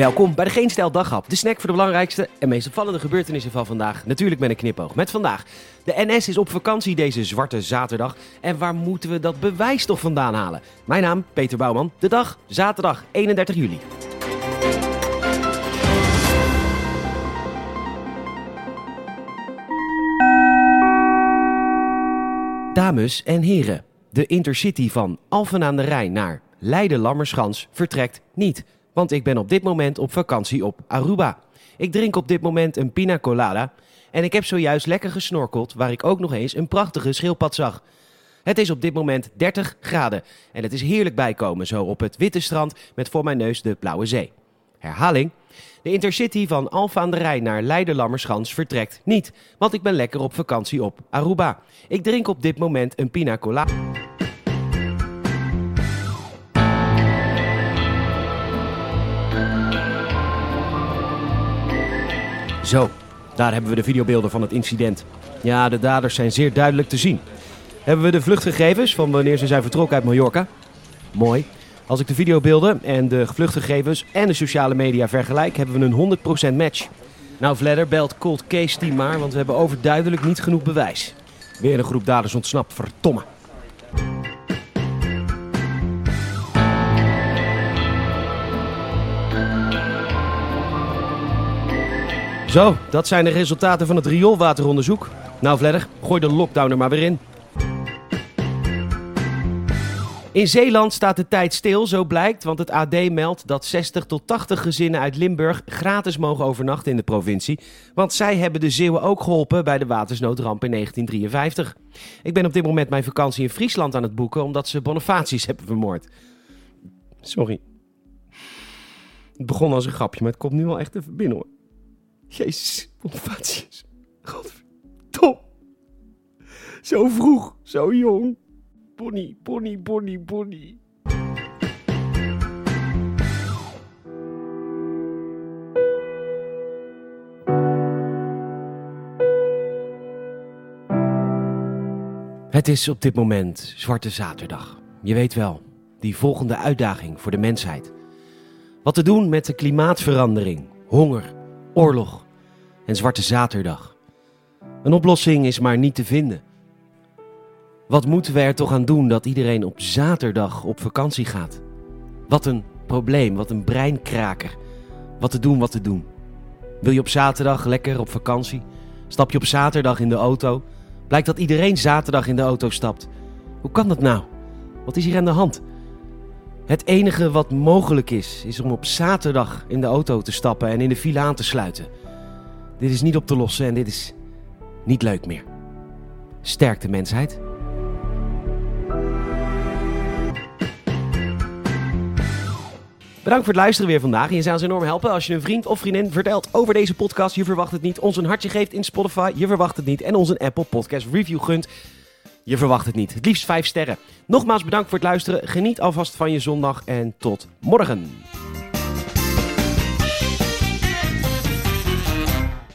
Welkom bij de Geen Stijl de snack voor de belangrijkste en meest opvallende gebeurtenissen van vandaag. Natuurlijk met een knipoog. Met vandaag, de NS is op vakantie deze zwarte zaterdag. En waar moeten we dat bewijs toch vandaan halen? Mijn naam, Peter Bouwman. De dag, zaterdag 31 juli. Dames en heren, de intercity van Alphen aan de Rijn naar Leiden-Lammerschans vertrekt niet. Want ik ben op dit moment op vakantie op Aruba. Ik drink op dit moment een pina colada. En ik heb zojuist lekker gesnorkeld, waar ik ook nog eens een prachtige schildpad zag. Het is op dit moment 30 graden en het is heerlijk bijkomen zo op het witte strand met voor mijn neus de blauwe zee. Herhaling. De intercity van Alphen aan de naar Leiden-Lammerschans vertrekt niet, want ik ben lekker op vakantie op Aruba. Ik drink op dit moment een pina colada. Zo, daar hebben we de videobeelden van het incident. Ja, de daders zijn zeer duidelijk te zien. Hebben we de vluchtgegevens van wanneer ze zijn vertrokken uit Mallorca? Mooi. Als ik de videobeelden en de vluchtgegevens en de sociale media vergelijk, hebben we een 100% match. Nou, Vledder belt Cold Case Team maar, want we hebben overduidelijk niet genoeg bewijs. Weer een groep daders ontsnapt, verdomme. Zo, dat zijn de resultaten van het rioolwateronderzoek. Nou, Vledder, gooi de lockdown er maar weer in. In Zeeland staat de tijd stil, zo blijkt, want het AD meldt dat 60 tot 80 gezinnen uit Limburg gratis mogen overnachten in de provincie. Want zij hebben de Zeeuwen ook geholpen bij de watersnoodramp in 1953. Ik ben op dit moment mijn vakantie in Friesland aan het boeken omdat ze Bonifatius hebben vermoord. Sorry. Het begon als een grapje, maar het komt nu wel echt even binnen hoor. Jezus, Bonifatius. Godverdomme. Zo vroeg, zo jong. Bonnie, Bonnie, Bonnie, Bonnie. Het is op dit moment Zwarte Zaterdag. Je weet wel, die volgende uitdaging voor de mensheid. Wat te doen met de klimaatverandering, honger, oorlog en Zwarte Zaterdag. Een oplossing is maar niet te vinden. Wat moeten we er toch aan doen dat iedereen op zaterdag op vakantie gaat? Wat een probleem, wat een breinkraker. Wat te doen, wat te doen. Wil je op zaterdag lekker op vakantie? Stap je op zaterdag in de auto? Blijkt dat iedereen zaterdag in de auto stapt. Hoe kan dat nou? Wat is hier aan de hand? Het enige wat mogelijk is, is om op zaterdag in de auto te stappen en in de file aan te sluiten. Dit is niet op te lossen en dit is niet leuk meer. Sterkte mensheid. Bedankt voor het luisteren weer vandaag. Je zou ons enorm helpen als je een vriend of vriendin vertelt over deze podcast. Je verwacht het niet. Ons een hartje geeft in Spotify. Je verwacht het niet. En ons een Apple Podcast Review gunt. Je verwacht het niet. Het liefst 5 sterren. Nogmaals bedankt voor het luisteren. Geniet alvast van je zondag en tot morgen.